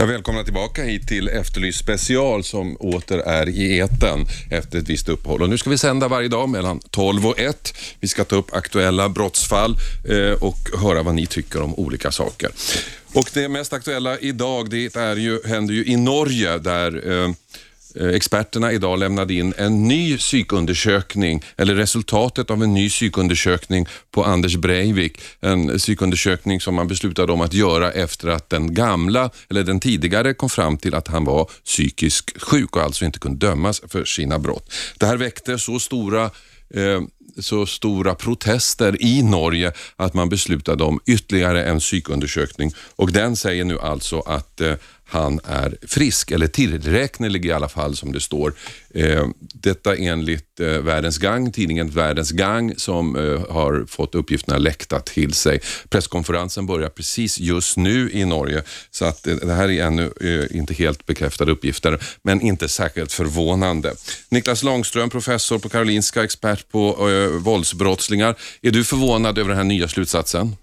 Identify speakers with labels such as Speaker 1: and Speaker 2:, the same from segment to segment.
Speaker 1: Jag välkomnar tillbaka hit till Efterlyst special som åter är i eten efter ett visst uppehåll. Och nu ska vi sända varje dag mellan 12 och 1. Vi ska ta upp aktuella brottsfall eh, och höra vad ni tycker om olika saker. Och det mest aktuella idag det är ju, händer ju i Norge där Eh, Eh, experterna idag lämnade in en ny psykundersökning, eller resultatet av en ny psykundersökning på Anders Breivik. En psykundersökning som man beslutade om att göra efter att den gamla, eller den tidigare, kom fram till att han var psykiskt sjuk och alltså inte kunde dömas för sina brott. Det här väckte så stora eh, så stora protester i Norge att man beslutade om ytterligare en psykundersökning och den säger nu alltså att eh, han är frisk, eller tillräknelig i alla fall som det står. Eh, detta enligt eh, Världens Gang, tidningen Världens Gang som eh, har fått uppgifterna läckta till sig. Presskonferensen börjar precis just nu i Norge så att eh, det här är ännu eh, inte helt bekräftade uppgifter men inte särskilt förvånande. Niklas Långström, professor på Karolinska, expert på eh, våldsbrottslingar. Är du förvånad över den här nya slutsatsen?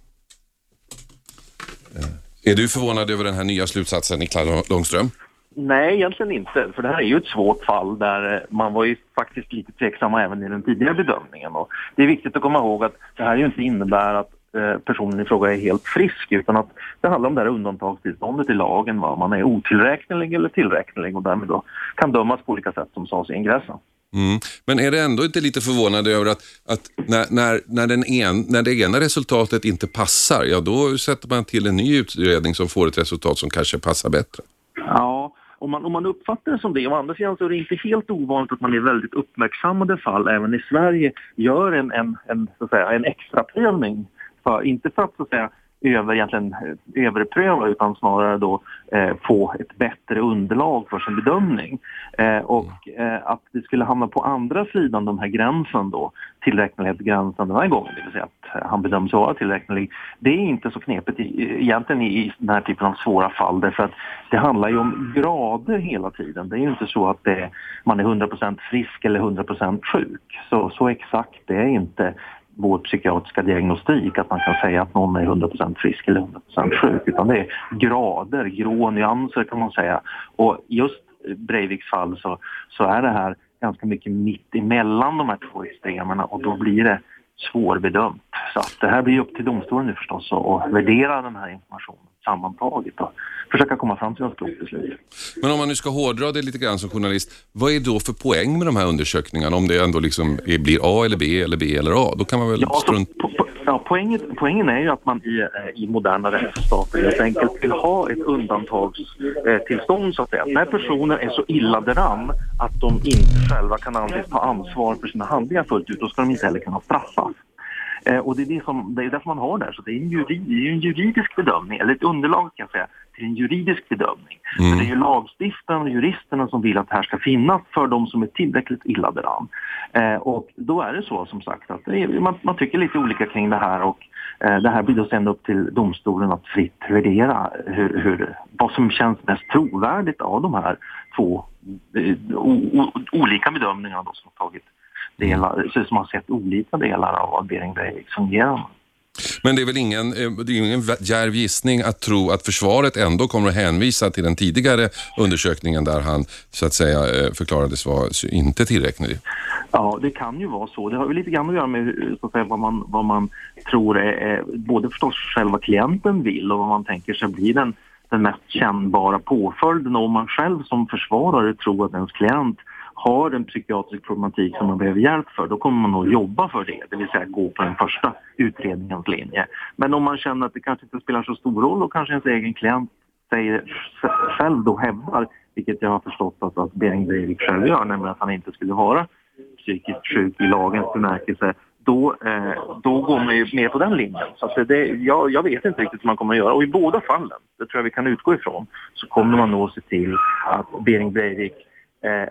Speaker 1: Eh, är du förvånad över den här nya slutsatsen, Niklas Långström?
Speaker 2: Nej, egentligen inte. För det här är ju ett svårt fall där eh, man var ju faktiskt lite tveksamma även i den tidigare bedömningen. Och det är viktigt att komma ihåg att det här ju inte innebär att eh, personen i fråga är helt frisk utan att det handlar om det här undantagstillståndet i lagen. Va? Man är otillräknelig eller tillräknelig och därmed då kan dömas på olika sätt som sades i ingressen.
Speaker 1: Mm. Men är det ändå inte lite förvånande över att, att när, när, när, den en, när det ena resultatet inte passar, ja då sätter man till en ny utredning som får ett resultat som kanske passar bättre?
Speaker 2: Ja, om man, om man uppfattar det som det. Å andra sidan så är det inte helt ovanligt att man i väldigt uppmärksammade fall, även i Sverige, gör en, en, en, så att säga, en extra prövning. För, inte för att, så att säga, över, egentligen, eh, överpröva utan snarare då eh, få ett bättre underlag för sin bedömning. Eh, och eh, att det skulle hamna på andra sidan den här gränsen då, tillräknelighetsgränsen den här gången, det vill säga att eh, han bedöms vara tillräknelig. Det är inte så knepigt i, egentligen i, i den här typen av svåra fall därför att det handlar ju om grader hela tiden. Det är ju inte så att det, man är 100% frisk eller 100% sjuk. Så, så exakt det är inte vår psykiatriska diagnostik att man kan säga att någon är 100% frisk eller 100% sjuk utan det är grader, grå nyanser kan man säga. Och just Breiviks fall så, så är det här ganska mycket mitt emellan de här två extremerna och då blir det svårbedömt. Så att det här blir upp till domstolen nu förstås att värdera den här informationen sammantaget och försöka komma fram till ett klokt beslut.
Speaker 1: Men om man nu ska hårdra det lite grann som journalist, vad är då för poäng med de här undersökningarna? Om det ändå liksom blir A eller B eller B eller A, då kan man väl
Speaker 2: Ja,
Speaker 1: strunt...
Speaker 2: po po ja poängen, poängen är ju att man i, eh, i moderna rättsstater helt enkelt vill ha ett undantagstillstånd så att säga. När personer är så illa däran att de inte själva kan anses ta ansvar för sina handlingar fullt ut, då ska de inte heller kunna straffas. Eh, och det är det, som, det är det som man har där, så det är en, jurid, det är en juridisk bedömning, eller ett underlag kan jag säga, till en juridisk bedömning. Mm. Men det är ju lagstiftarna och juristerna som vill att det här ska finnas för de som är tillräckligt illa däran. Eh, och då är det så som sagt att är, man, man, tycker lite olika kring det här och eh, det här blir då sen upp till domstolen att fritt värdera hur, hur, vad som känns mest trovärdigt av de här två eh, o, o, olika bedömningarna då som har tagit delar, som har sett olika delar av vad Bering Breivik fungerar
Speaker 1: men det är väl ingen, eh, det är ingen djärv gissning att tro att försvaret ändå kommer att hänvisa till den tidigare undersökningen där han så att säga eh, förklarades vara inte tillräcklig?
Speaker 2: Ja, det kan ju vara så. Det har ju lite grann att göra med så att säga, vad, man, vad man tror är, är, både förstås själva klienten vill och vad man tänker sig blir den, den mest kännbara påföljden. Och om man själv som försvarare tror att ens klient har en psykiatrisk problematik som man behöver hjälp för, då kommer man nog jobba för det, det vill säga gå på den första utredningens linje. Men om man känner att det kanske inte spelar så stor roll och kanske ens egen klient säger, själv då hävdar, vilket jag har förstått att, att Bering Breivik själv gör, nämligen att han inte skulle vara psykiskt sjuk i lagens bemärkelse, då, eh, då går man ju mer på den linjen. Så att det, jag, jag vet inte riktigt hur man kommer att göra. Och i båda fallen, det tror jag vi kan utgå ifrån, så kommer man nog se till att Bering Breivik Eh, eh,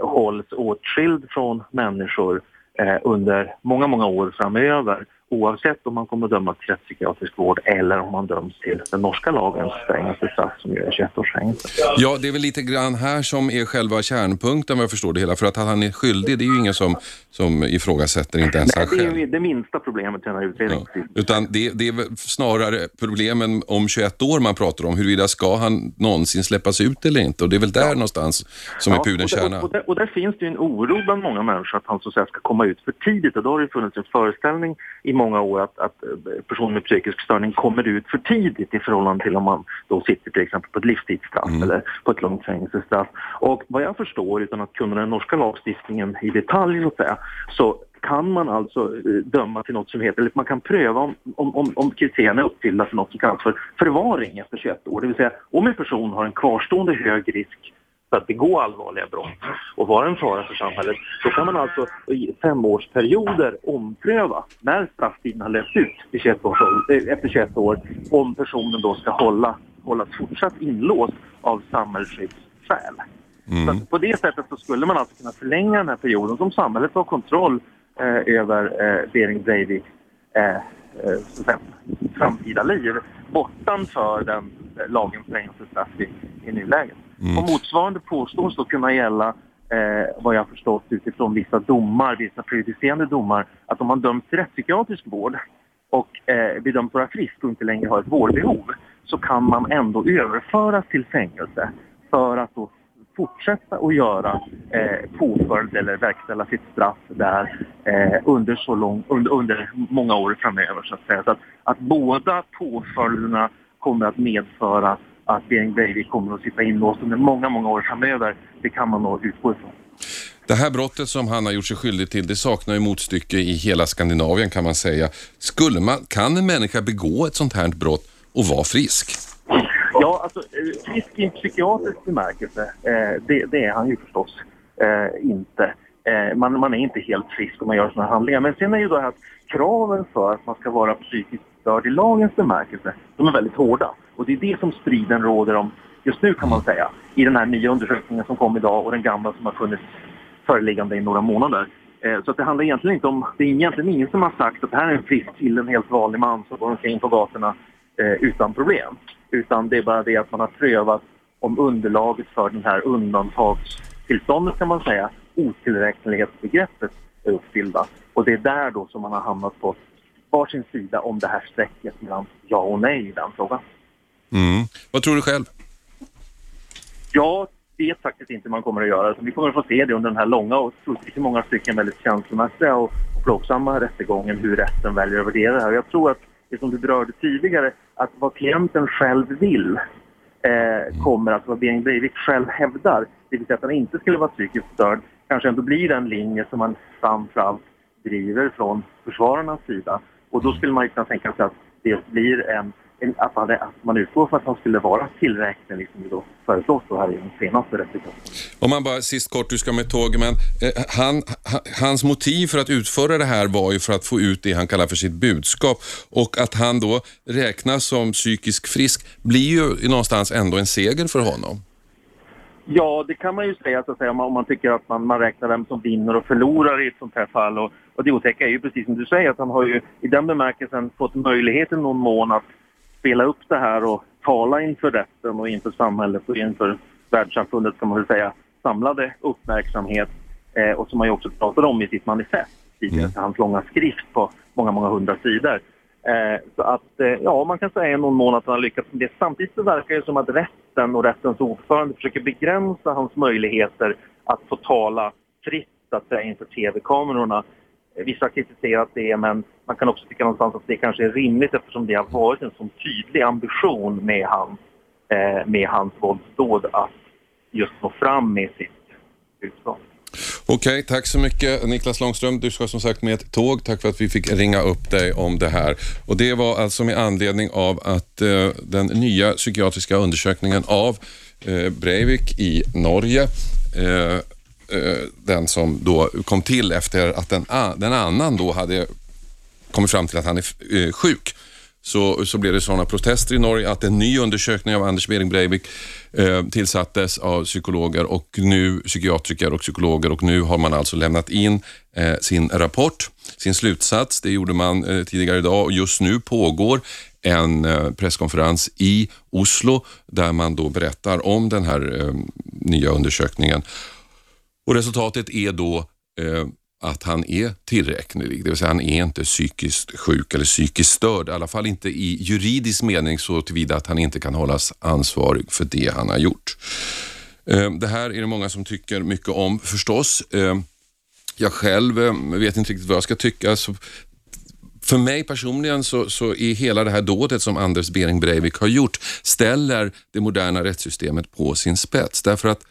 Speaker 2: hålls åtskild från människor eh, under många, många år framöver oavsett om man kommer att dömas till rättspsykiatrisk vård eller om man döms till den norska lagens strängaste straff som är 21 års fängelse.
Speaker 1: Ja, det är väl lite grann här som är själva kärnpunkten vad jag förstår det hela. För att han är skyldig, det är ju ingen som, som ifrågasätter, inte ens
Speaker 2: Nej,
Speaker 1: han
Speaker 2: det
Speaker 1: själv.
Speaker 2: är ju det minsta problemet i den här utredningen.
Speaker 1: Ja. Utan det, det är snarare problemen om 21 år man pratar om. Huruvida ska han någonsin släppas ut eller inte? Och det är väl där någonstans som är
Speaker 2: Ja,
Speaker 1: pudelns
Speaker 2: och, där,
Speaker 1: kärna.
Speaker 2: och, där, och där finns det ju en oro bland många människor att han så att säga ska komma ut för tidigt. Och då har det ju funnits en föreställning i många år att, att eh, personer med psykisk störning kommer ut för tidigt i förhållande till om man då sitter till exempel på ett livstidsstraff
Speaker 1: Mm.
Speaker 2: eller på ett långt fängelsestraff. Och vad jag förstår, utan att kunna den norska lagstiftningen i detalj så att säga, så kan man alltså eh, döma till något som heter, eller man kan pröva om, om, om, kriterierna är uppfyllda för något som kallas för förvaring efter 21 år. Det vill säga om en person har en kvarstående hög risk att begå allvarliga brott och vara en fara för samhället, då kan man alltså i femårsperioder ompröva när strafftiden har löpt ut i 21 års, ålder- eh, efter 21 år om personen då ska hålla, hållas fortsatt inlåst av samhällsskyddsskäl. Att på det sättet så skulle man alltså kunna förlänga den här perioden som samhället har kontroll eh, över eh, Bering Breivik eh, eh, framtida liv bortanför den eh, lagens fängelsestraff i, i nuläget. Mm. Och motsvarande påstås då kunna gälla eh, vad jag har förstått utifrån vissa domar, vissa prejudicerande domar, att om man döms till rättspsykiatrisk vård och eh, bedöms vara frisk och inte längre har ett vårdbehov så kan man ändå överföras till fängelse för att då fortsätta att göra eh, påföljd eller verkställa sitt straff där eh, under, så lång, under, under många år framöver. Så att, säga. Så att, att båda påföljderna kommer att medföra att Bering Breivik kommer att sitta inlåst under många, många år framöver. Det kan man nog utgå ifrån.
Speaker 1: Det här brottet som han har gjort sig skyldig till, det saknar ju motstycke i hela Skandinavien kan man säga. Skulle man, kan en människa begå ett sånt här brott och vara frisk?
Speaker 2: Ja, alltså eh, frisk i en psykiatrisk bemärkelse, eh, det, det är han ju förstås eh, inte. Man, man är inte helt frisk om man gör sådana handlingar. Men sen är ju här att kraven för att man ska vara psykiskt störd i lagens bemärkelse, de är väldigt hårda. Och det är det som striden råder om just nu kan man säga. I den här nya undersökningen som kom idag och den gamla som har funnits föreliggande i några månader. Eh, Så att det handlar egentligen inte om, det är egentligen ingen som har sagt att det här är en frisk kille, en helt vanlig man som går omkring på gatorna eh, utan problem. Utan det är bara det att man har prövat om underlaget för den här undantagstillståndet kan man säga, otillräknelighetsbegreppet är uppfyllda. Och det är där då som man har hamnat på varsin sida om det här strecket mellan ja och nej i den frågan.
Speaker 1: Mm. Vad tror du själv?
Speaker 2: Jag vet faktiskt inte hur man kommer att göra. Så vi kommer att få se det under den här långa och troligtvis i många stycken väldigt känslomässiga och plågsamma rättegången hur rätten väljer att värdera det här. Jag tror att det som du berörde tidigare, att vad klienten själv vill eh, kommer att vad Bering Breivik själv hävdar, det vill säga att han inte skulle vara psykiskt störd, kanske ändå blir den linje som man framförallt driver från försvararnas sida. Och då skulle man ju kunna tänka sig att det blir en, en att, man, att man utgår för att han skulle vara tillräcklig, liksom det då föreslås då här i den senaste rättegången.
Speaker 1: Om man bara sist kort, du ska med tåg, men eh, han, ha, hans motiv för att utföra det här var ju för att få ut det han kallar för sitt budskap och att han då räknas som psykisk frisk blir ju någonstans ändå en seger för honom.
Speaker 2: Ja, det kan man ju säga, så att säga om, man, om man tycker att man, man räknar vem som vinner och förlorar i ett sånt här fall. Och, och det otäcka är ju precis som du säger att han har ju i den bemärkelsen fått möjlighet i någon mån att spela upp det här och tala inför rätten och inför samhället och inför världssamfundet kan man väl säga samlade uppmärksamhet eh, och som han ju också pratade om i sitt manifest tidigare,
Speaker 1: Mm.
Speaker 2: hans långa skrift på många, många hundra sidor. Eh, så att, eh, ja, man kan säga i någon mån att han har lyckats med det. Samtidigt så verkar det som att rätten och rättens ordförande försöker begränsa hans möjligheter att få tala fritt så att säga, inför tv-kamerorna. Eh, vissa har kritiserat det, men man kan också tycka någonstans att det kanske är rimligt eftersom det har varit en sån tydlig ambition med hans, eh, med hans våldsdåd att just nå fram med sitt budskap.
Speaker 1: Okej, tack så mycket Niklas Långström. Du ska som sagt med ett tåg. Tack för att vi fick ringa upp dig om det här. Och Det var alltså med anledning av att eh, den nya psykiatriska undersökningen av eh, Breivik i Norge eh, Eh, den som då kom till efter att en, den annan då hade kommit fram till att han är eh, sjuk. så, så blev det sådana protester i Norge att en ny undersökning av Anders Behring Breivik eh, tillsattes av psykologer och nu psykiatriker och psykologer och nu har man alltså lämnat in eh, sin rapport, sin slutsats. Det gjorde man eh, tidigare idag och just nu pågår en eh, presskonferens i Oslo där man då berättar om den här eh, nya undersökningen. Och Resultatet är då eh, att han är tillräknelig, det vill säga han är inte psykiskt sjuk eller psykiskt störd, i alla fall inte i juridisk mening så tillvida att han inte kan hållas ansvarig för det han har gjort. Eh, det här är det många som tycker mycket om förstås. Eh, jag själv eh, vet inte riktigt vad jag ska tycka. För mig personligen så, så är hela det här dådet som Anders Behring Breivik har gjort ställer det moderna rättssystemet på sin spets. Därför att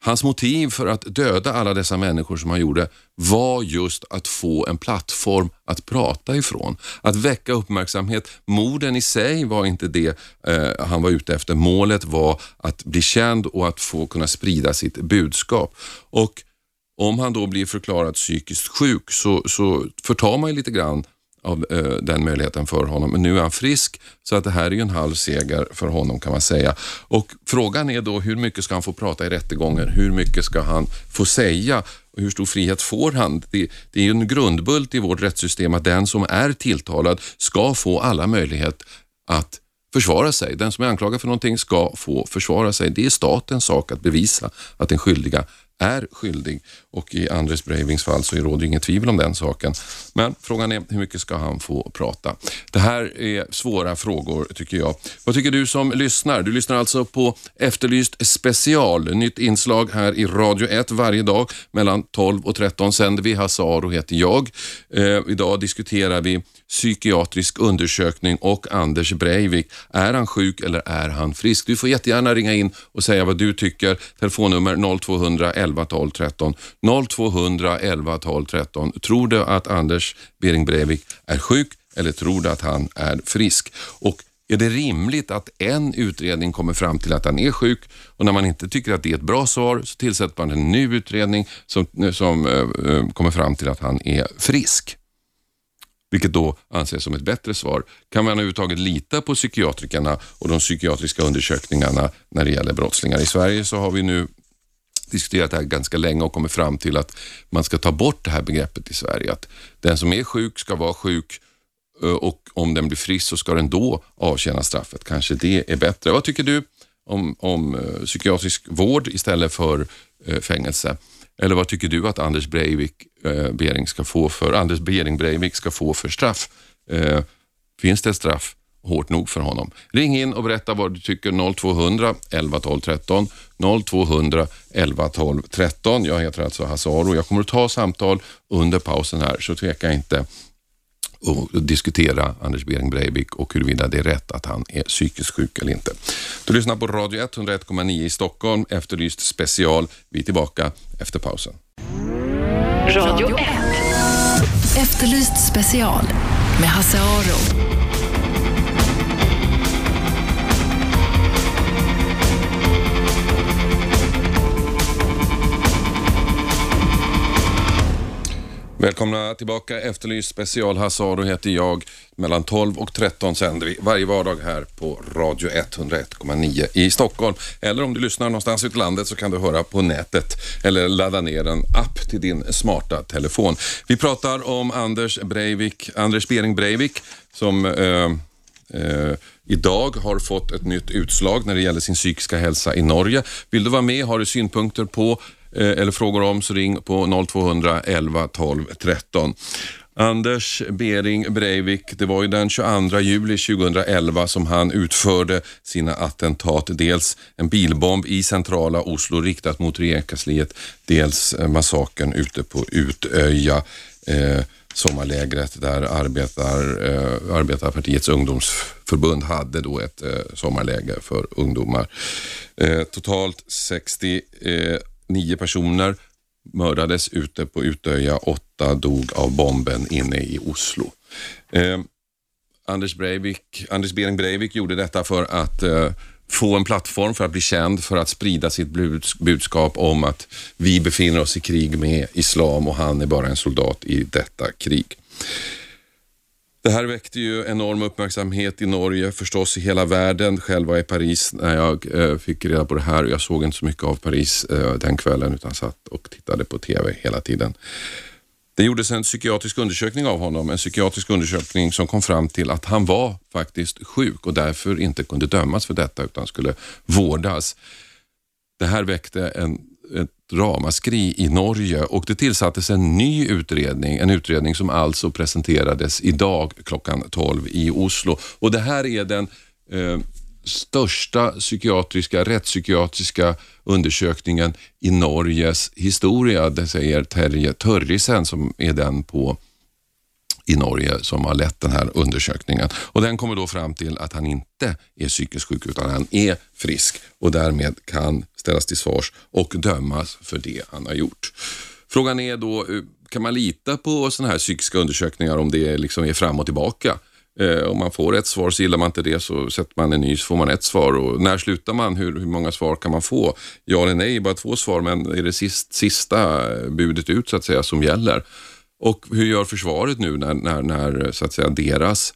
Speaker 1: Hans motiv för att döda alla dessa människor som han gjorde var just att få en plattform att prata ifrån. Att väcka uppmärksamhet. Morden i sig var inte det eh, han var ute efter. Målet var att bli känd och att få kunna sprida sitt budskap. Och om han då blir förklarad psykiskt sjuk så, så förtar man ju lite grann av eh, den möjligheten för honom. Men nu är han frisk så att det här är ju en halv seger för honom kan man säga. Och Frågan är då hur mycket ska han få prata i rättegången? Hur mycket ska han få säga? Och hur stor frihet får han? Det, det är ju en grundbult i vårt rättssystem att den som är tilltalad ska få alla möjlighet att försvara sig. Den som är anklagad för någonting ska få försvara sig. Det är statens sak att bevisa att den skyldiga är skyldig och i Andres Breivings fall så råder inget tvivel om den saken. Men frågan är hur mycket ska han få prata? Det här är svåra frågor tycker jag. Vad tycker du som lyssnar? Du lyssnar alltså på Efterlyst special, nytt inslag här i Radio 1 varje dag mellan 12 och 13 sänder vi. Hasse Aro heter jag. Eh, idag diskuterar vi psykiatrisk undersökning och Anders Breivik. Är han sjuk eller är han frisk? Du får jättegärna ringa in och säga vad du tycker. Telefonnummer 0200 11 12 13. 0200 11 12 13. Tror du att Anders Behring Breivik är sjuk eller tror du att han är frisk? Och är det rimligt att en utredning kommer fram till att han är sjuk och när man inte tycker att det är ett bra svar så tillsätter man en ny utredning som, som uh, kommer fram till att han är frisk? Vilket då anses som ett bättre svar. Kan man överhuvudtaget lita på psykiatrikerna och de psykiatriska undersökningarna när det gäller brottslingar? I Sverige så har vi nu diskuterat det här ganska länge och kommit fram till att man ska ta bort det här begreppet i Sverige. Att den som är sjuk ska vara sjuk eh, och om den blir frisk så ska den då avtjäna straffet. Kanske det är bättre. Vad tycker du om, om eh, psykiatrisk vård istället för eh, fängelse? Eller vad tycker du att Anders Breivik eh, Bering ska få för, Anders Bering Breivik ska få för straff? Eh, finns det ett straff hårt nog för honom? Ring in och berätta vad du tycker 0200 11 12 13 0200 11 12 13. Jag heter alltså Hasse Aro. Jag kommer att ta samtal under pausen här så tveka inte och diskutera Anders Behring Breivik och huruvida det är rätt att han är psykiskt sjuk eller inte. Du lyssnar på Radio 101,9 i Stockholm, Efterlyst special. Vi är tillbaka efter pausen.
Speaker 3: Radio 1. Efterlyst special med Hasse Aro.
Speaker 1: Välkomna tillbaka. Efterlyst special. Hassaro heter jag. Mellan 12 och 13 sänder vi varje vardag här på Radio 101,9 i Stockholm. Eller om du lyssnar någonstans ute i landet så kan du höra på nätet eller ladda ner en app till din smarta telefon. Vi pratar om Anders Breivik, Anders Bering Breivik som eh, eh, idag har fått ett nytt utslag när det gäller sin psykiska hälsa i Norge. Vill du vara med? Har du synpunkter på Eh, eller frågor om så ring på 0200 11 12 13. Anders Bering Breivik, det var ju den 22 juli 2011 som han utförde sina attentat. Dels en bilbomb i centrala Oslo riktat mot regeringskansliet, dels eh, massakern ute på Utöja. Eh, sommarlägret där arbetar, eh, Arbetarpartiets ungdomsförbund hade då ett eh, sommarläger för ungdomar. Eh, totalt 60 nio personer mördades ute på Utöja, åtta dog av bomben inne i Oslo. Eh, Anders, Breivik, Anders Behring Breivik gjorde detta för att eh, få en plattform för att bli känd, för att sprida sitt budskap om att vi befinner oss i krig med islam och han är bara en soldat i detta krig. Det här väckte ju enorm uppmärksamhet i Norge, förstås i hela världen. Själv var jag i Paris när jag eh, fick reda på det här och jag såg inte så mycket av Paris eh, den kvällen utan satt och tittade på TV hela tiden. Det gjordes en psykiatrisk undersökning av honom, en psykiatrisk undersökning som kom fram till att han var faktiskt sjuk och därför inte kunde dömas för detta utan skulle vårdas. Det här väckte en, ramaskri i Norge och det tillsattes en ny utredning, en utredning som alltså presenterades idag klockan 12 i Oslo. Och Det här är den eh, största psykiatriska, rättspsykiatriska undersökningen i Norges historia. Det säger Terje Törrisen som är den på i Norge som har lett den här undersökningen. Och Den kommer då fram till att han inte är psykiskt sjuk utan han är frisk och därmed kan ställas till svars och dömas för det han har gjort. Frågan är då, eh, kan man lita på sådana här psykiska undersökningar om det liksom är fram och tillbaka? Eh, om man får ett svar så gillar man inte det så sätter man en ny så får man ett svar. Och när slutar man? Hur, hur många svar kan man få? Ja eller nej, bara två svar men är det sist, sista budet ut så att säga som gäller? Och hur gör försvaret nu när, när, när så att säga deras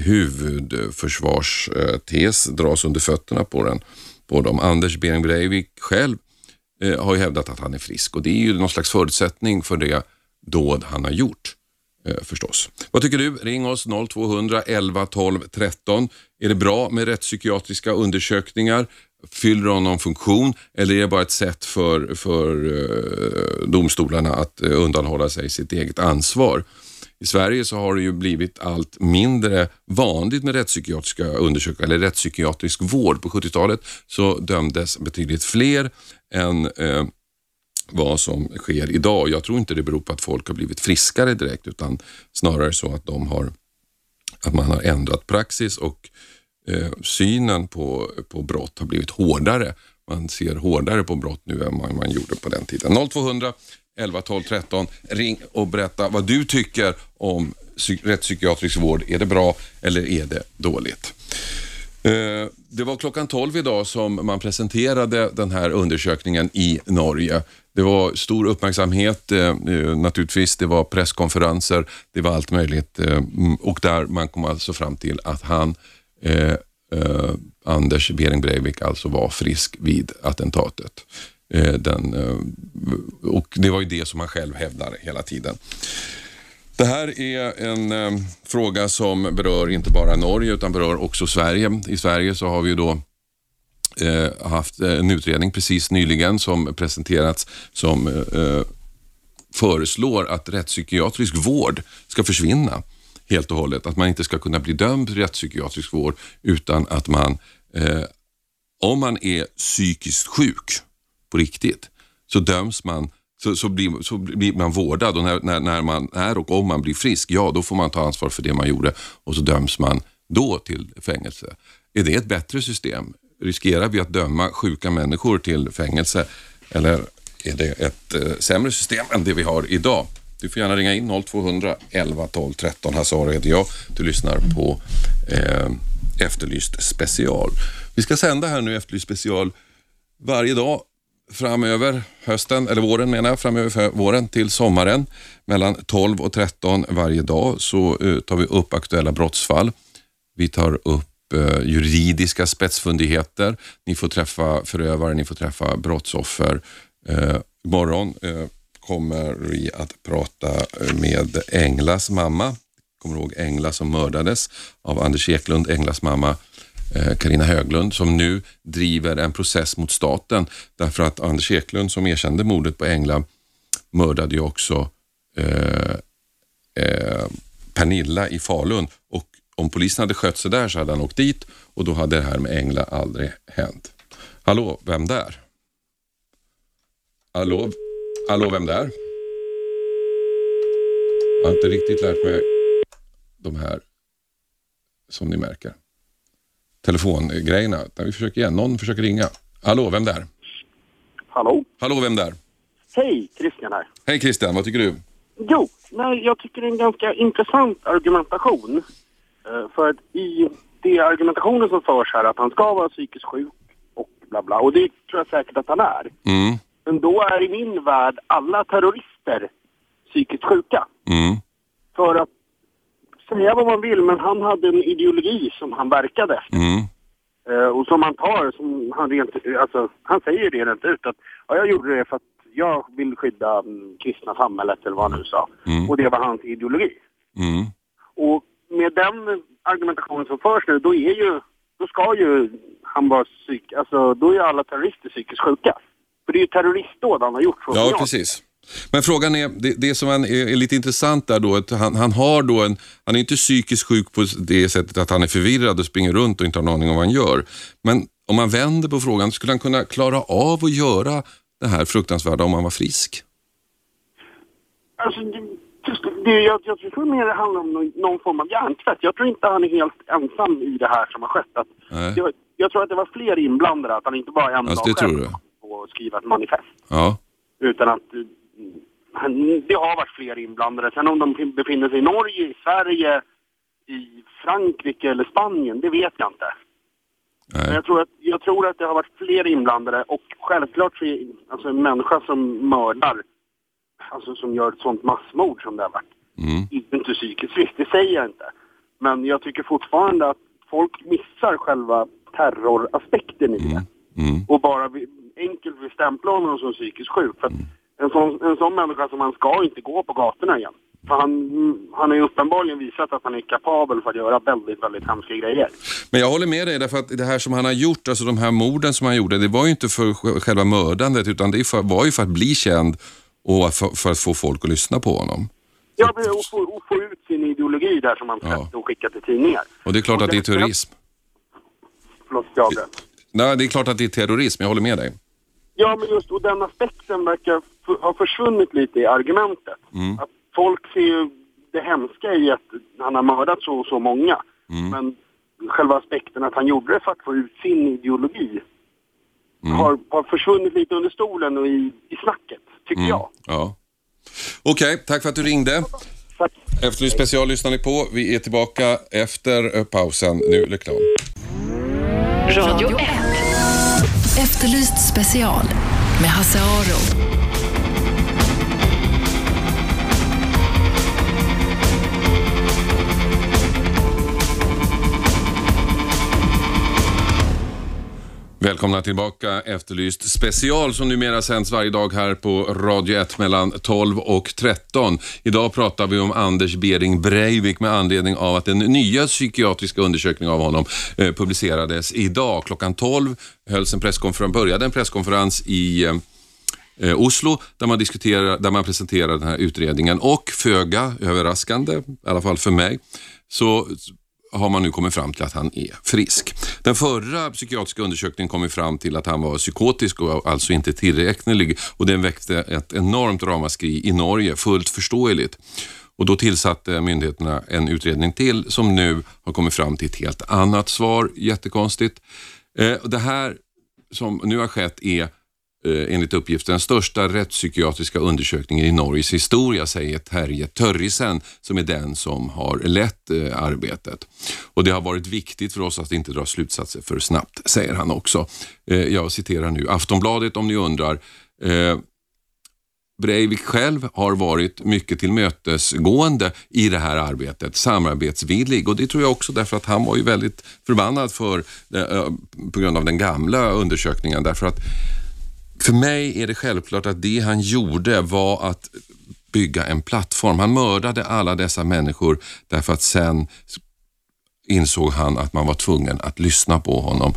Speaker 1: huvudförsvarstes dras under fötterna på den? På dem. Anders Behring Breivik själv eh, har ju hävdat att han är frisk och det är ju någon slags förutsättning för det dåd han har gjort. Eh, förstås. Vad tycker du? Ring oss 0200 11 12 13. Är det bra med rättspsykiatriska undersökningar? Fyller de någon funktion eller är det bara ett sätt för, för eh, domstolarna att eh, undanhålla sig sitt eget ansvar? I Sverige så har det ju blivit allt mindre vanligt med rättspsykiatriska undersökningar eller rättspsykiatrisk vård. På 70-talet så dömdes betydligt fler än eh, vad som sker idag. Jag tror inte det beror på att folk har blivit friskare direkt utan snarare så att, de har, att man har ändrat praxis och Eh, synen på, på brott har blivit hårdare. Man ser hårdare på brott nu än man, man gjorde på den tiden. 0200 11 12 13. Ring och berätta vad du tycker om rättspsykiatrisk vård. Är det bra eller är det dåligt? Eh, det var klockan 12 idag som man presenterade den här undersökningen i Norge. Det var stor uppmärksamhet eh, naturligtvis. Det var presskonferenser, det var allt möjligt och där man kom alltså fram till att han, eh, Anders Behring Breivik, alltså var frisk vid attentatet. Eh, den, eh, och Det var ju det som han själv hävdar hela tiden. Det här är en eh, fråga som berör inte bara Norge utan berör också Sverige. I Sverige så har vi ju då eh, haft eh, en utredning precis nyligen som presenterats som eh, eh föreslår att rättspsykiatrisk vård ska försvinna helt och hållet. Att man inte ska kunna bli dömd till rättspsykiatrisk vård utan att man, eh, om man är psykiskt sjuk på riktigt, så döms man så, så, blir, så blir man vårdad och när, när, när, man är och om man blir frisk, ja då får man ta ansvar för det man gjorde och så döms man då till fängelse. Är det ett bättre system? Riskerar vi att döma sjuka människor till fängelse eller är det ett eh, sämre system än det vi har idag? Du får gärna ringa in 0200 11 12 13. Hasse Aro heter jag. Du lyssnar på eh, Efterlyst special. Vi ska sända här nu Efterlyst special varje dag framöver hösten, eller våren menar jag, framöver våren till sommaren mellan 12 och 13 varje dag så eh, tar vi upp aktuella brottsfall. Vi tar upp eh, juridiska spetsfundigheter. Ni får träffa förövare, ni får träffa brottsoffer. Eh, imorgon eh, kommer vi att prata eh, med Englas mamma. Kommer du ihåg Engla som mördades av Anders Eklund, Englas mamma eh, Karina Höglund som nu driver en process mot staten därför att Anders Eklund som erkände mordet på Engla mördade ju också eh, eh, Pernilla i Falun och om polisen hade skött sig där så hade han åkt dit och då hade det här med Engla aldrig hänt. Hallå, vem där? Hallå, hallå vem där? Jag har inte riktigt lärt mig de här som ni märker telefongrejerna. Vi försöker igen. Någon försöker ringa. Hallå, vem där?
Speaker 4: Hallå?
Speaker 1: Hallå, vem där?
Speaker 4: Hej, Christian här.
Speaker 1: Hej Christian, vad tycker du?
Speaker 4: Jo, nej, jag tycker det är en ganska intressant argumentation. Uh, för att i det argumentationen som förs här att han ska vara psykiskt sjuk och bla bla. Och det tror jag säkert att han är.
Speaker 1: Mm.
Speaker 4: Men då är i min värld alla terrorister psykiskt sjuka.
Speaker 1: Mm.
Speaker 4: För att säga vad man vill, men han hade en ideologi som han verkade efter.
Speaker 1: Mm.
Speaker 4: Eh, och som han tar, som han rent, alltså, han säger det rent ut att ja, jag gjorde det för att jag vill skydda mm, kristna samhället eller vad han nu sa.
Speaker 1: Mm.
Speaker 4: Och det var hans ideologi.
Speaker 1: Mm.
Speaker 4: Och med den argumentationen som förs nu, då är ju, då ska ju han vara psyk, alltså då är alla terrorister psykiskt sjuka. För det är ju terroristdåd han har gjort.
Speaker 1: Ja,
Speaker 4: jag.
Speaker 1: precis. Men frågan är, det, det som är, är lite intressant där då, att han, han har då en, han är inte psykiskt sjuk på det sättet att han är förvirrad och springer runt och inte har en aning om vad han gör. Men om man vänder på frågan, skulle han kunna klara av att göra det här fruktansvärda om han var frisk?
Speaker 4: Alltså, det, det, jag, jag tror mer det handlar om någon, någon form av hjärntvätt. Jag tror inte han är helt ensam i det här som har skett. Att, jag, jag tror att det var fler inblandade, att han inte bara en
Speaker 1: Alltså, det tror
Speaker 4: själv
Speaker 1: du?
Speaker 4: och skriva ett manifest.
Speaker 1: Ja,
Speaker 4: Utan att han, det har varit fler inblandade. Sen om de befinner sig i Norge, i Sverige, i Frankrike eller Spanien, det vet jag inte. Men
Speaker 1: nej.
Speaker 4: jag tror, att, jag tror att det har varit fler inblandade och självklart så är alltså en människa som mördar, alltså som gör ett sånt massmord som det har varit,
Speaker 1: Mm.
Speaker 4: inte psykiskt frisk, det säger jag inte. Men jag tycker fortfarande att folk missar själva terroraspekten i det.
Speaker 1: Mm.
Speaker 4: Och bara enkelt vill stämpla honom som psykiskt sjuk. För en, sån, en sån människa som han ska inte gå på gatorna igen. För han, han har ju uppenbarligen visat att han är kapabel för att göra väldigt, väldigt hemska grejer.
Speaker 1: Men jag håller med dig, därför att det här som han har gjort, alltså de här morden som han gjorde, det var ju inte för sj- själva mördandet, utan det var ju för att bli känd och för, för att få folk att lyssna på honom.
Speaker 4: Ja, och få, och få ut sin ideologi där som han
Speaker 1: Ja.
Speaker 4: och skickade till tidningar.
Speaker 1: Och det är klart att det är terrorism.
Speaker 4: Förlåt, jag avbröt.
Speaker 1: Nej, det är klart att det är terrorism, jag håller med dig.
Speaker 4: Ja, men just och den aspekten verkar ha försvunnit lite i argumentet. Att folk ser ju det hemska i att han har mördat så och så många. Men själva aspekten att han gjorde det för att få ut sin ideologi har, har försvunnit lite under stolen och i, i snacket, tycker jag.
Speaker 1: Ja. Okej, tack för att du ringde.
Speaker 4: Tack.
Speaker 1: Efterlyst special lyssnar ni på. Vi är tillbaka efter pausen. Nu reklam.
Speaker 3: Radio 1. Efterlyst special med Hasse Aro.
Speaker 1: Välkomna tillbaka Efterlyst special som numera sänds varje dag här på Radio 1 mellan 12 och 13. Idag pratar vi om Anders Bering Breivik med anledning av att den nya psykiatriska undersökningen av honom eh, publicerades idag. Klockan 12 hölls en presskonferens, började en presskonferens i eh, eh, Oslo där man, diskuterar, där man presenterar den här utredningen och föga överraskande, i alla fall för mig, så har man nu kommit fram till att han är frisk. Den förra psykiatriska undersökningen kom ju fram till att han var psykotisk och alltså inte tillräknelig och den väckte ett enormt ramaskri i Norge, fullt förståeligt. Och då tillsatte myndigheterna en utredning till som nu har kommit fram till ett helt annat svar. Jättekonstigt. Eh, det här som nu har skett är Eh, enligt uppgift den största rättspsykiatriska undersökningen i Norges historia, säger Terje Törrisen som är den som har lett eh, arbetet. Och Det har varit viktigt för oss att inte dra slutsatser för snabbt, säger han också. Eh, jag citerar nu Aftonbladet om ni undrar. Breivik själv har varit mycket tillmötesgående i det här arbetet, samarbetsvillig och det tror jag också därför att han var ju väldigt förbannad för, på grund av den gamla undersökningen därför att för mig är det självklart att det han gjorde var att bygga en plattform. Han mördade alla dessa människor därför att sen insåg han att man var tvungen att lyssna på honom.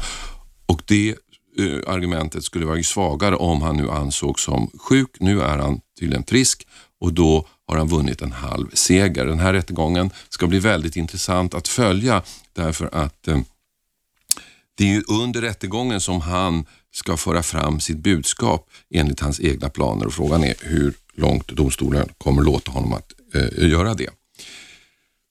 Speaker 1: Och det eh, argumentet skulle vara svagare om han nu ansågs som sjuk. Nu är han tydligen frisk och då har han vunnit en halv seger. Den här rättegången ska bli väldigt intressant att följa därför att eh, det är ju under rättegången som han ska föra fram sitt budskap enligt hans egna planer och frågan är hur långt domstolen kommer låta honom att eh, göra det.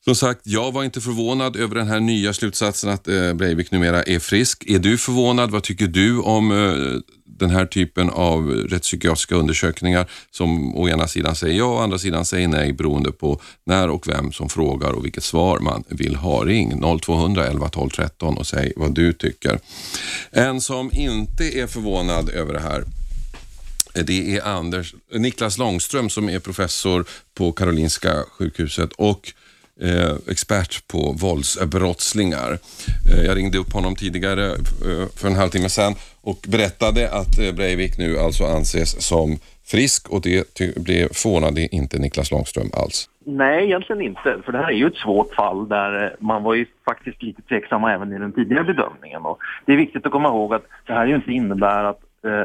Speaker 1: Som sagt, jag var inte förvånad över den här nya slutsatsen att eh, Breivik numera är frisk. Är du förvånad? Vad tycker du om eh, den här typen av rättspsykiatriska undersökningar som å ena sidan säger ja och å andra sidan säger nej beroende på när och vem som frågar och vilket svar man vill ha. Ring 0200 11 12 13 och säg vad du tycker. En som inte är förvånad över det här eh, det är Anders, eh, Niklas Långström som är professor på Karolinska sjukhuset och eh, expert på våldsbrottslingar. Eh, jag ringde upp honom tidigare eh, för en halvtimme sedan och berättade att eh, Breivik nu alltså anses som frisk och det blev det förvånade inte Niklas Långström alls.
Speaker 2: Nej, egentligen inte. För det här är ju ett svårt fall där eh, man var ju faktiskt lite tveksamma även i den tidigare bedömningen. Och det är viktigt att komma ihåg att det här ju inte innebär att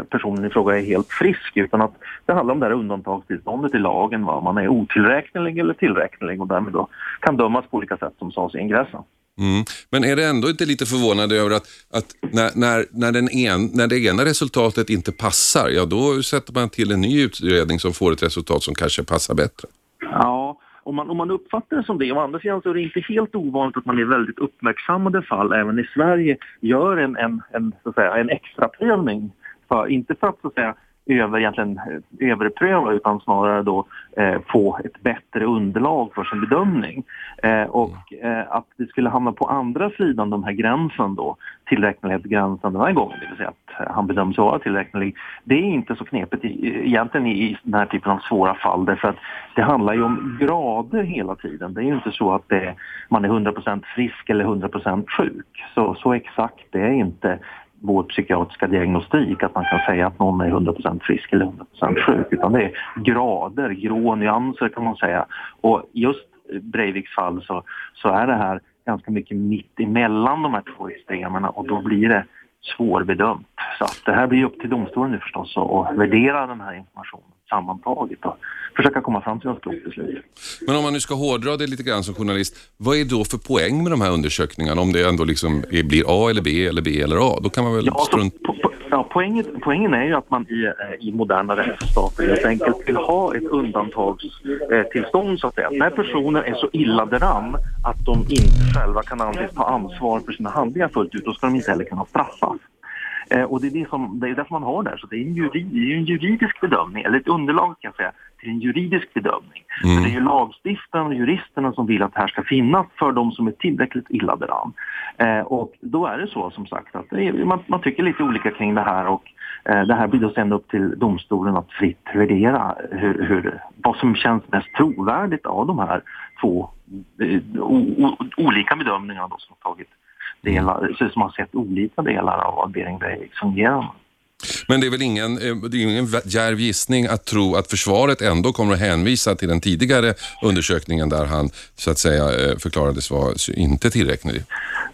Speaker 2: personen i fråga är helt frisk utan att det handlar om det här undantagstillståndet i lagen. Va? Man är otillräknelig eller tillräknelig och därmed då kan dömas på olika sätt som sades i ingressen.
Speaker 1: Mm. Men är det ändå inte lite förvånande över att, att när, när, när, den en, när det ena resultatet inte passar, ja då sätter man till en ny utredning som får ett resultat som kanske passar bättre.
Speaker 2: Ja, om man, om man uppfattar det som det. Å andra sidan så är det inte helt ovanligt att man i väldigt uppmärksammade fall även i Sverige gör en, en, en, så att säga, en extra prövning. För, inte för att, så att säga, över, egentligen, eh, överpröva utan snarare då eh, få ett bättre underlag för sin bedömning. Eh, och eh, att det skulle hamna på andra sidan den här gränsen då, tillräknelighetsgränsen den här gången, det vill säga att eh, han bedöms vara tillräknelig. Det är inte så knepigt i, egentligen i, i den här typen av svåra fall därför att det handlar ju om grader hela tiden. Det är ju inte så att det, man är 100% frisk eller 100% sjuk. Så, så exakt det är inte vår psykiatriska diagnostik att man kan säga att någon är 100% frisk eller 100% sjuk utan det är grader, grå nyanser kan man säga. Och just Breiviks fall så, så är det här ganska mycket mitt emellan de här två extremerna och då blir det svårbedömt. Så att det här blir upp till domstolen nu förstås att värdera den här informationen sammantaget och försöka komma fram till ett klokt beslut.
Speaker 1: Men om man nu ska hårdra det lite grann som journalist, vad är då för poäng med de här undersökningarna? Om det ändå liksom blir A eller B eller B eller A, då kan man väl
Speaker 2: Ja, så,
Speaker 1: strunt...
Speaker 2: po, po, ja poängen, poängen är ju att man i, eh, i moderna rättsstater helt enkelt vill ha ett undantagstillstånd så att säga. När personer är så illa däran att de inte själva kan anses ta ansvar för sina handlingar fullt ut, då ska de inte heller kunna straffas. Eh, och det är, det, som, det är därför man har där, så det är en, jurid, det är en juridisk bedömning, eller ett underlag kan jag säga, till en juridisk bedömning.
Speaker 1: Mm.
Speaker 2: Så det är ju lagstiftaren och juristerna som vill att det här ska finnas för de som är tillräckligt illa däran. Eh, och då är det så som sagt att det är, man, man tycker lite olika kring det här och eh, det här blir då sen upp till domstolen att fritt värdera hur, hur, vad som känns mest trovärdigt av de här två eh, o, o, olika bedömningarna då som har tagit delar, så som har sett olika delar av vad Bering Breivik fungerar.
Speaker 1: Men det är väl ingen, eh, det är ingen djärv gissning att tro att försvaret ändå kommer att hänvisa till den tidigare undersökningen där han så att säga eh, förklarades vara inte tillräcklig.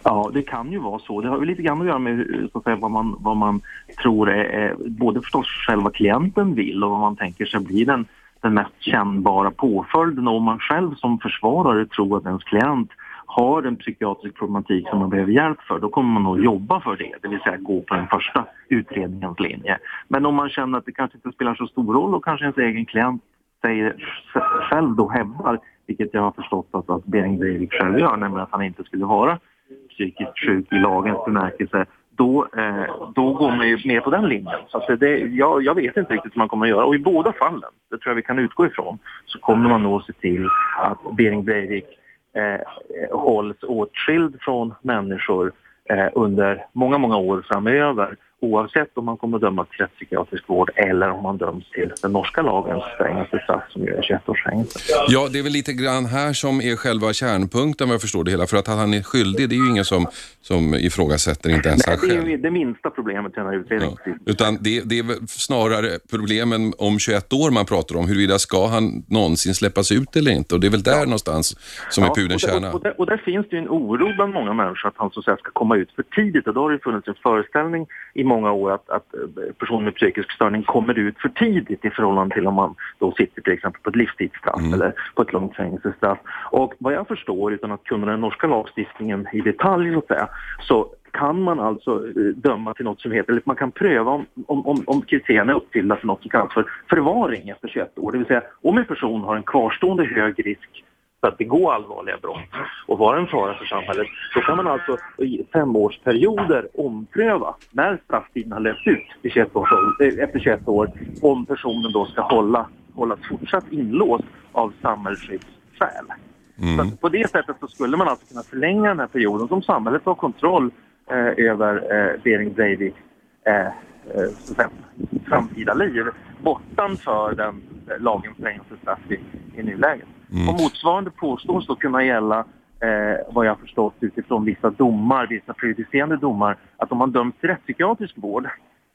Speaker 2: Ja, det kan ju vara så. Det har ju lite grann att göra med så att säga, vad, man, vad man tror är, är både förstås själva klienten vill och vad man tänker sig blir den, den mest kännbara påföljden. Och om man själv som försvarare tror att ens klient har en psykiatrisk problematik som man behöver hjälp för, då kommer man nog jobba för det, det vill säga gå på den första utredningens linje. Men om man känner att det kanske inte spelar så stor roll och kanske ens egen klient säger, själv då hävdar, vilket jag har förstått att, att Bering Breivik själv gör, nämligen att han inte skulle vara psykiskt sjuk i lagens bemärkelse, då, eh, då går man ju mer på den linjen. Så att det, jag, jag vet inte riktigt hur man kommer att göra. Och i båda fallen, det tror jag vi kan utgå ifrån, så kommer man nog se till att Bering Breivik eh, hålls åtskild från människor eh, under många, många år framöver oavsett om man kommer att dömas till rättspsykiatrisk vård eller om man döms till den norska lagens strängaste straff som är 21 års fängelse.
Speaker 1: Ja, det är väl lite grann här som är själva kärnpunkten vad jag förstår det hela. För att han är skyldig, det är ju ingen som, som ifrågasätter, inte ens han
Speaker 2: Nej, det är
Speaker 1: själv.
Speaker 2: det minsta problemet i den här utredningen.
Speaker 1: Ja. Utan det, det är snarare problemen om 21 år man pratar om. Huruvida ska han någonsin släppas ut eller inte? Och det är väl där någonstans som är pudelns
Speaker 2: och,
Speaker 1: kärna.
Speaker 2: och, där, och där finns det ju en oro bland många människor att han så att säga ska komma ut för tidigt. Och då har det funnits en föreställning i många år att, att eh, personer med psykisk störning kommer ut för tidigt i förhållande till om man då sitter till exempel på ett livstidsstraff
Speaker 1: Mm.
Speaker 2: eller på ett långt fängelsestraff. Och vad jag förstår, utan att kunna den norska lagstiftningen i detalj så att säga, så kan man alltså eh, döma till något som heter, eller man kan pröva om, om, om, kriterierna är uppfyllda för något som kallas för förvaring efter 21 år. Det vill säga om en person har en kvarstående hög risk för att begå allvarliga brott och vara en fara för samhället, då kan man alltså i femårsperioder ompröva när strafftiden har löpt ut i 21 års, eh, efter 21 år om personen då ska hålla, hållas fortsatt inlåst av samhällsskyddsskäl. Så att på det sättet så skulle man alltså kunna förlänga den här perioden som samhället har kontroll eh, över eh, Bering Breivik eh, eh, så framtida liv bortanför den eh, lagens fängelsestraff i, i nuläget. Mm. Och motsvarande påstås då kunna gälla eh, vad jag förstått utifrån vissa domar, vissa prejudicerande domar, att om man döms till rättspsykiatrisk vård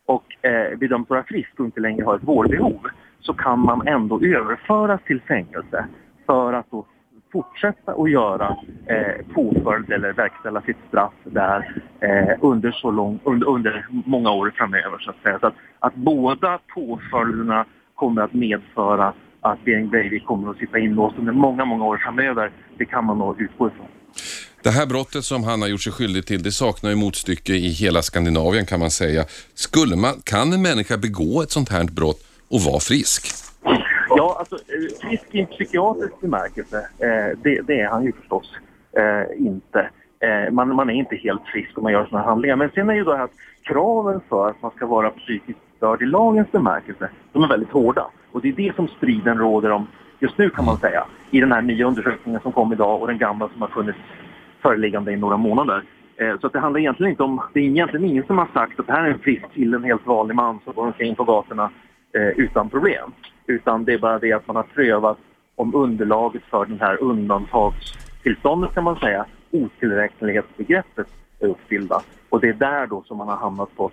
Speaker 2: och eh, bedöms vara frisk och inte längre har ett vårdbehov så kan man ändå överföras till fängelse för att då fortsätta att göra eh, påföljd eller verkställa sitt straff där eh, under, så lång, under, under många år framöver. Så att, säga. Så att, att båda påföljderna kommer att medföra att Bering Breivik kommer att sitta inlåst under många, många år framöver. Det kan man nog utgå ifrån.
Speaker 1: Det här brottet som han har gjort sig skyldig till, det saknar ju motstycke i hela Skandinavien kan man säga. Skulle man, kan en människa begå ett sånt här brott och vara frisk?
Speaker 2: Ja, alltså eh, frisk i psykiatrisk bemärkelse, eh, det, det, är han ju förstås eh, inte. Man, man, är inte helt frisk om man gör sådana handlingar. Men sen är ju då att kraven för att man ska vara psykiskt störd i lagens bemärkelse, de är väldigt hårda. Och det är det som striden råder om just nu kan man säga. I den här nya undersökningen som kom idag och den gamla som har funnits föreliggande i några månader. Så att det handlar egentligen inte om, det är egentligen ingen som har sagt att det här är en frisk kille, en helt vanlig man som går omkring på gatorna eh, utan problem. Utan det är bara det att man har prövat om underlaget för den här undantagstillståndet kan man säga, otillräknelighetsbegreppet är uppfyllda. Och det är där då som man har hamnat på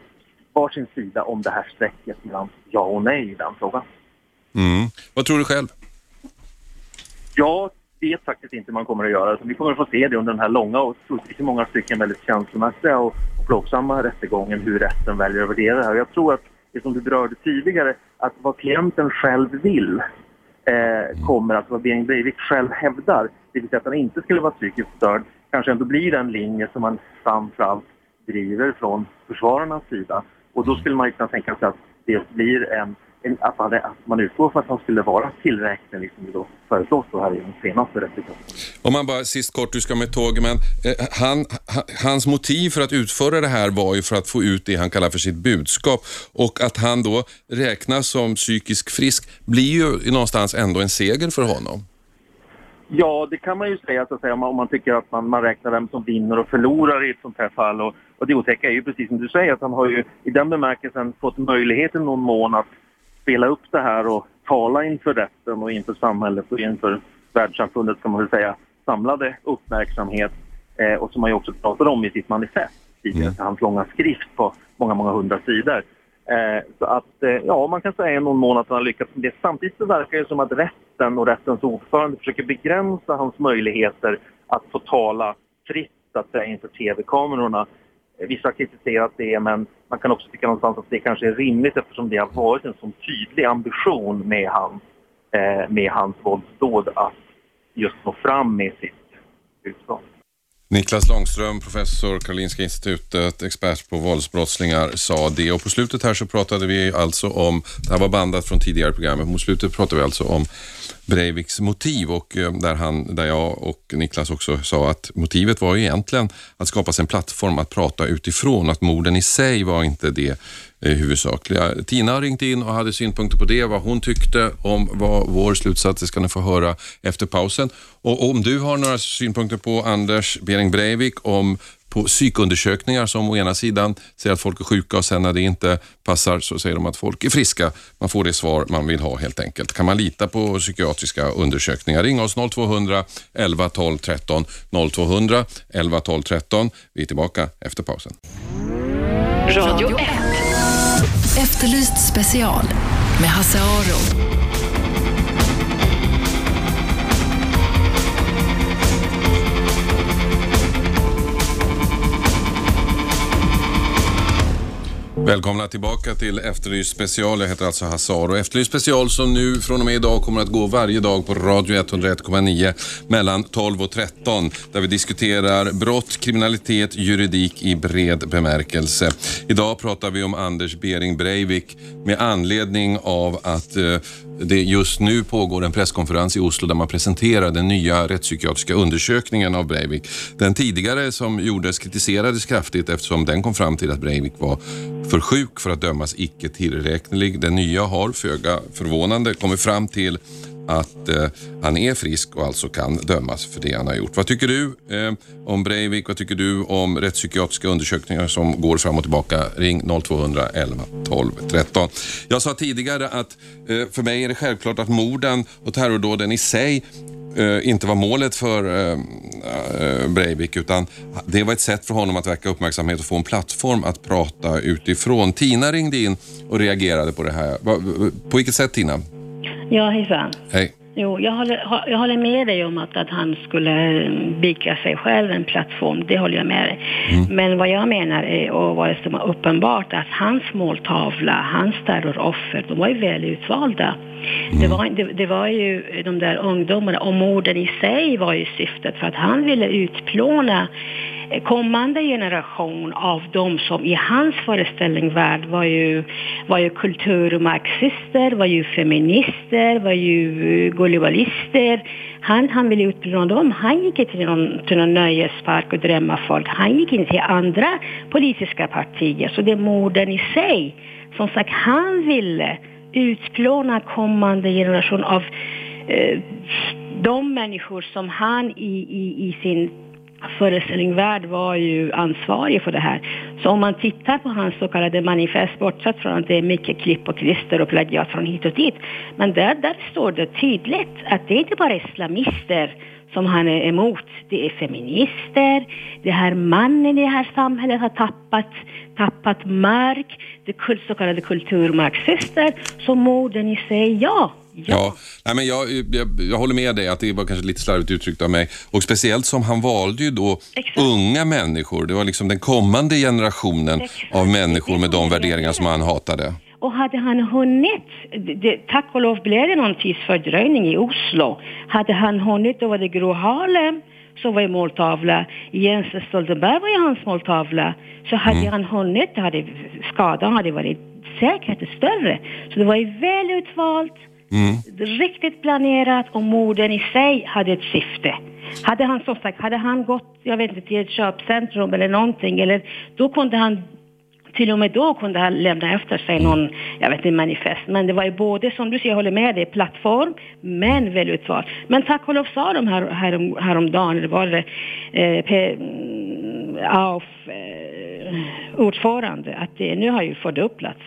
Speaker 2: varsin sida om det här strecket mellan ja och nej i den frågan.
Speaker 1: Mm. Vad tror du själv?
Speaker 2: Jag vet faktiskt inte hur man kommer att göra. vi kommer att få se det under den här långa och i många stycken väldigt känslomässiga och plågsamma rättegången hur rätten väljer att värdera det här. Jag tror att det som du berörde tidigare, att vad klienten själv vill eh, kommer, att vad Behring Breivik själv hävdar, det vill säga att han inte skulle vara psykiskt störd, kanske ändå blir den linje som man framförallt driver från försvararnas sida. Och då skulle man ju kunna tänka sig att det blir en att man, att man utgår från att han skulle vara tillräcklig, liksom det då föreslås då här i den senaste rättegången.
Speaker 1: Om man bara sist kort, du ska med tåg, men eh, han, hans motiv för att utföra det här var ju för att få ut det han kallar för sitt budskap och att han då räknas som psykisk frisk blir ju någonstans ändå en seger för honom.
Speaker 2: Ja, det kan man ju säga, så att säga om man tycker att man, man räknar vem som vinner och förlorar i ett sånt här fall. Och, och det otäcka är ju precis som du säger att han har ju i den bemärkelsen fått möjlighet i någon mån att spela upp det här och tala inför rätten och inför samhället och inför världssamfundet kan man väl säga samlade uppmärksamhet eh, och som han ju också pratade om i sitt manifest tidigare, mm. hans långa skrift på många, många hundra sidor. Eh, så att, eh, ja, man kan säga i någon mån att han har lyckats med det. Samtidigt så verkar det som att rätten och rättens ordförande försöker begränsa hans möjligheter att få tala fritt, att säga, inför tv-kamerorna. Vissa har kritiserat det, men man kan också tycka någonstans att det kanske är rimligt eftersom det har varit en sån tydlig ambition med hans, eh, med hans våldsdåd att just nå fram med sitt budskap.
Speaker 1: Niklas Långström, professor Karolinska institutet, expert på våldsbrottslingar, sa det. Och på slutet här så pratade vi alltså om, det här var bandat från tidigare programmet, på slutet pratade vi alltså om Breiviks motiv och eh, där, han, där jag och Niklas också sa att motivet var egentligen att skapa sig en plattform att prata utifrån, att morden i sig var inte det eh, Eh, huvudsakliga. Tina har ringt in och hade synpunkter på det, vad hon tyckte om vad vår slutsats, det ska ni få höra efter pausen. Och om du har några synpunkter på Anders Bering Breivik om på psykundersökningar som å ena sidan säger att folk är sjuka och sen när det inte passar så säger de att folk är friska. Man får det svar man vill ha helt enkelt. Kan man lita på psykiatriska undersökningar? Ring oss 0200 11 12 13 0200 11 12 13. Vi är tillbaka efter pausen.
Speaker 3: Radio 1. Efterlyst special med Hasse Aro.
Speaker 1: Välkomna tillbaka till Efterlyst special. Jag heter alltså Hassar och Efterlyst special som nu från och med idag kommer att gå varje dag på Radio 101,9 mellan 12 och 13 där vi diskuterar brott, kriminalitet, juridik i bred bemärkelse. Idag pratar vi om Anders Bering Breivik med anledning av att eh, det just nu pågår en presskonferens i Oslo där man presenterar den nya rättspsykiatriska undersökningen av Breivik. Den tidigare som gjordes kritiserades kraftigt eftersom den kom fram till att Breivik var för för sjuk för att dömas icke tillräknelig. Den nya har, föga förvånande, kommit fram till att eh, han är frisk och alltså kan dömas för det han har gjort. Vad tycker du eh, om Breivik? Vad tycker du om rättspsykiatriska undersökningar som går fram och tillbaka? Ring 0211 12 13. Jag sa tidigare att eh, för mig är det självklart att morden och terrordåden i sig eh, inte var målet för eh, eh, Breivik utan det var ett sätt för honom att väcka uppmärksamhet och få en plattform att prata utifrån. Tina ringde in och reagerade på det här. På vilket sätt Tina?
Speaker 5: Ja, hejsan.
Speaker 1: Hej.
Speaker 5: Jo, jag håller, jag håller med dig om att, att han skulle eh, bygga sig själv en plattform. Det håller jag med dig. Men vad jag menar är, och vad som är uppenbart, att hans måltavla, hans terroroffer, de var ju väl utvalda. Det, var, det, det var ju de där ungdomarna, och morden i sig var ju syftet för att han ville utplåna Eh, kommande generation av de som i hans föreställningsvärld var ju, var ju kulturmarxister, var ju feminister, var ju eh, globalister. Han, han ville utplåna dem. Han gick inte till någon, till någon nöjespark och drömma folk. Han gick inte till andra politiska partier. Så det är morden i sig. Som sagt, han ville utplåna kommande generation av eh, de människor som han i, i, i sin föreställningsvärld var ju ansvarig för det här. Så om man tittar på hans så kallade manifest, bortsett från att det är mycket klipp och klister och plagiat från hit och dit, men där, där står det tydligt att det är inte bara islamister som han är emot. Det är feminister, det här mannen i det här samhället har tappat, tappat mark, det så kallade kulturmarxister. Så morden i sig, ja.
Speaker 1: Ja, nej men jag, jag, jag håller med dig att det var kanske lite slarvigt uttryckt av mig. Och speciellt som han valde ju då
Speaker 5: Exakt.
Speaker 1: unga människor. Det var liksom den kommande generationen
Speaker 5: Exakt.
Speaker 1: av människor med de värderingar som han hatade.
Speaker 5: Och hade han hunnit, det, tack och lov blev det någon tids fördröjning i Oslo. Hade han hunnit, då var det Gro Harlem som var i måltavla. Jens Stoltenberg var ju hans måltavla. Så hade han hunnit, hade skadan hade varit säkert större. Så det var ju väl utvalt, riktigt planerat och morden i sig hade ett syfte. Hade han som sagt, hade han gått, jag vet inte, till ett köpcentrum eller någonting, eller då kunde han till och med då kunde han lämna efter sig någon, jag vet inte, manifest. Men det var ju både, som du säger, jag håller med dig, plattform, men väl utvald. Men tack och lov sa de här, härom, häromdagen, det var det, eh, P, mm, AUF eh, ordförande, att det, nu har ju fördubblats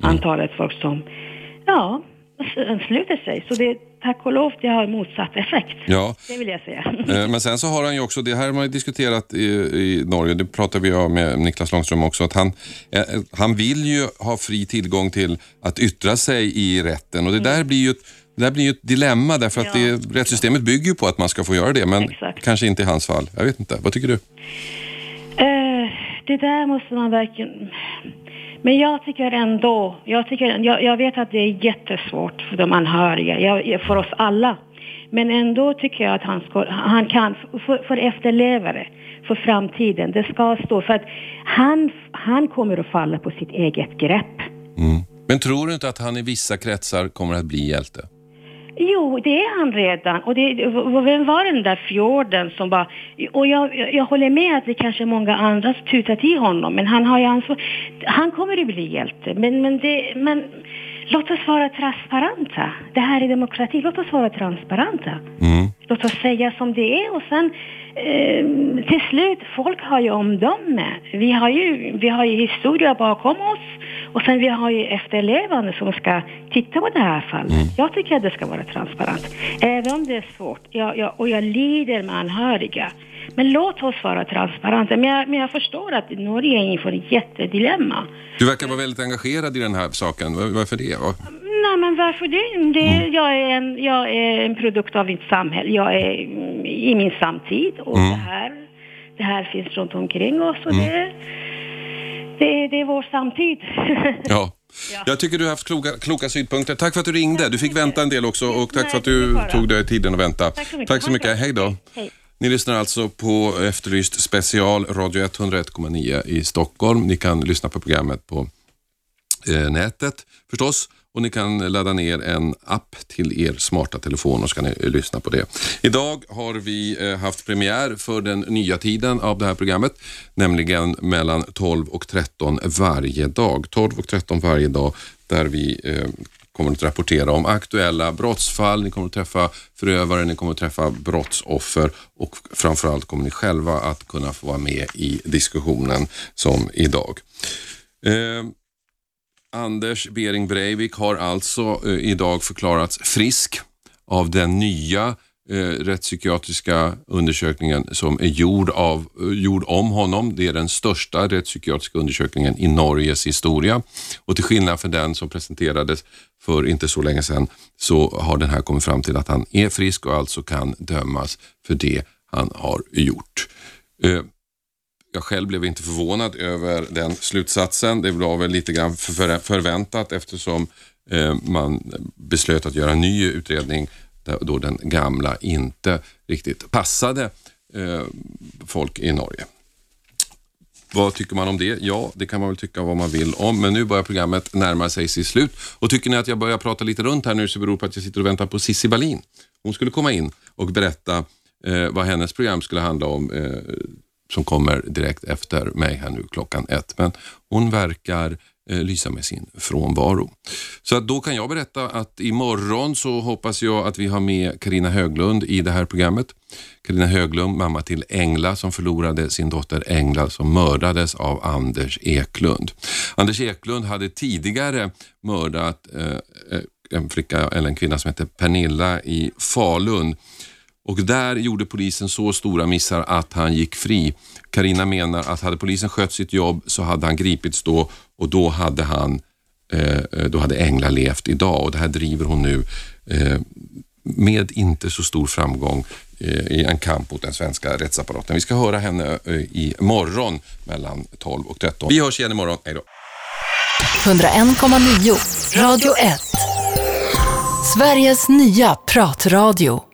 Speaker 5: antalet folk som, ja, ansluter sig. Så det, tack och lov, det har motsatt effekt.
Speaker 1: Ja.
Speaker 5: Det vill jag säga.
Speaker 1: Eh, Men sen så har han ju också, det här har man ju diskuterat i, i Norge, det pratar vi om med Niklas Långström också, att han, eh, han vill ju ha fri tillgång till att yttra sig i rätten och det där blir ju ett, det där blir ju ett dilemma därför att
Speaker 5: Mm. Ja.
Speaker 1: det, rättssystemet bygger ju på att man ska få göra det men
Speaker 5: Exakt.
Speaker 1: kanske inte i hans fall. Jag vet inte, vad tycker du?
Speaker 5: Eh, det där måste man verkligen... Men jag tycker ändå, jag, tycker, jag, jag vet att det är jättesvårt för de anhöriga, jag, för oss alla. Men ändå tycker jag att han, ska, han kan, för, för efterlevare, för framtiden, det ska stå. För att han, han kommer att falla på sitt eget grepp.
Speaker 1: Mm. Men tror du inte att han i vissa kretsar kommer att bli hjälte?
Speaker 5: Jo, det är han redan. Och det, vem var den där fjorden som var... Och jag, jag, håller med att det kanske är många andra som tutat i honom, men han har ju ansvar. Han kommer att bli hjälte, men, men, det, men låt oss vara transparenta. Det här är demokrati, låt oss vara transparenta.
Speaker 1: Mm.
Speaker 5: Låt oss säga som det är och sen till slut, folk har ju omdöme. Vi har ju, vi har ju historia bakom oss och sen vi har ju efterlevande som ska titta på det här fallet. Jag tycker att det ska vara transparent. Även om det är svårt jag, jag, och jag lider med anhöriga. Men låt oss vara transparenta. Men jag, men jag förstår att Norge är inför ett jättedilemma.
Speaker 1: Du verkar vara väldigt engagerad i den här saken. Var- Varför det? Va?
Speaker 5: Nej, men varför det? det jag, är en, jag är en produkt av mitt samhälle. Jag är mm, i min samtid och det, här, det här finns runt omkring oss. Och det, det, det är vår samtid.
Speaker 1: Ja. Jag tycker du har haft kloka, kloka synpunkter. Tack för att du ringde. Du fick vänta en del också och tack för att du tog dig tiden att vänta.
Speaker 5: Tack så mycket.
Speaker 1: Tack så. Hej då.
Speaker 5: Hej.
Speaker 1: Ni lyssnar alltså på Efterlyst special, Radio 101,9 i Stockholm. Ni kan lyssna på programmet på eh, nätet förstås och ni kan ladda ner en app till er smarta telefon och så kan ni eh, lyssna på det. Idag har vi eh, haft premiär för den nya tiden av det här programmet, nämligen mellan 12 och 13 varje dag. 12 och 13 varje dag där vi eh, kommer att rapportera om aktuella brottsfall, ni kommer att träffa förövare, ni kommer att träffa brottsoffer och framförallt kommer ni själva att kunna få vara med i diskussionen som idag. Anders Bering Breivik har alltså eh, idag förklarats frisk av den nya eh, rättspsykiatriska undersökningen som är gjord, av, eh, gjord om honom. Det är den största rättspsykiatriska undersökningen i Norges historia och till skillnad från den som presenterades för inte så länge sedan så har den här kommit fram till att han är frisk och alltså kan dömas för det han har gjort. Eh, jag själv blev inte förvånad över den slutsatsen. Det var väl lite grann förväntat eftersom eh, man beslöt att göra en ny utredning då den gamla inte riktigt passade eh, folk i Norge. Vad tycker man om det? Ja, det kan man väl tycka vad man vill om, men nu börjar programmet närma sig sitt slut. Och tycker ni att jag börjar prata lite runt här nu så beror det på att jag sitter och väntar på Sissi Wallin. Hon skulle komma in och berätta eh, vad hennes program skulle handla om eh, som kommer direkt efter mig här nu klockan ett. Men hon verkar eh, lysa med sin frånvaro. Så att då kan jag berätta att imorgon så hoppas jag att vi har med Karina Höglund i det här programmet. Karina Höglund, mamma till Engla som förlorade sin dotter Engla som mördades av Anders Eklund. Anders Eklund hade tidigare mördat eh, eh en flicka eller en kvinna som hette Pernilla i Falun och där gjorde polisen så stora missar att han gick fri. Karina menar att hade polisen skött sitt jobb så hade han gripits då och då hade han eh, eh, då hade Engla levt idag och det här driver hon nu eh, med inte så stor framgång i en kamp mot den svenska rättsapparaten. Vi ska höra henne i morgon mellan 12 och 13. Vi hörs igen imorgon. Hej då.
Speaker 3: 101,9 Radio 1 Sveriges nya pratradio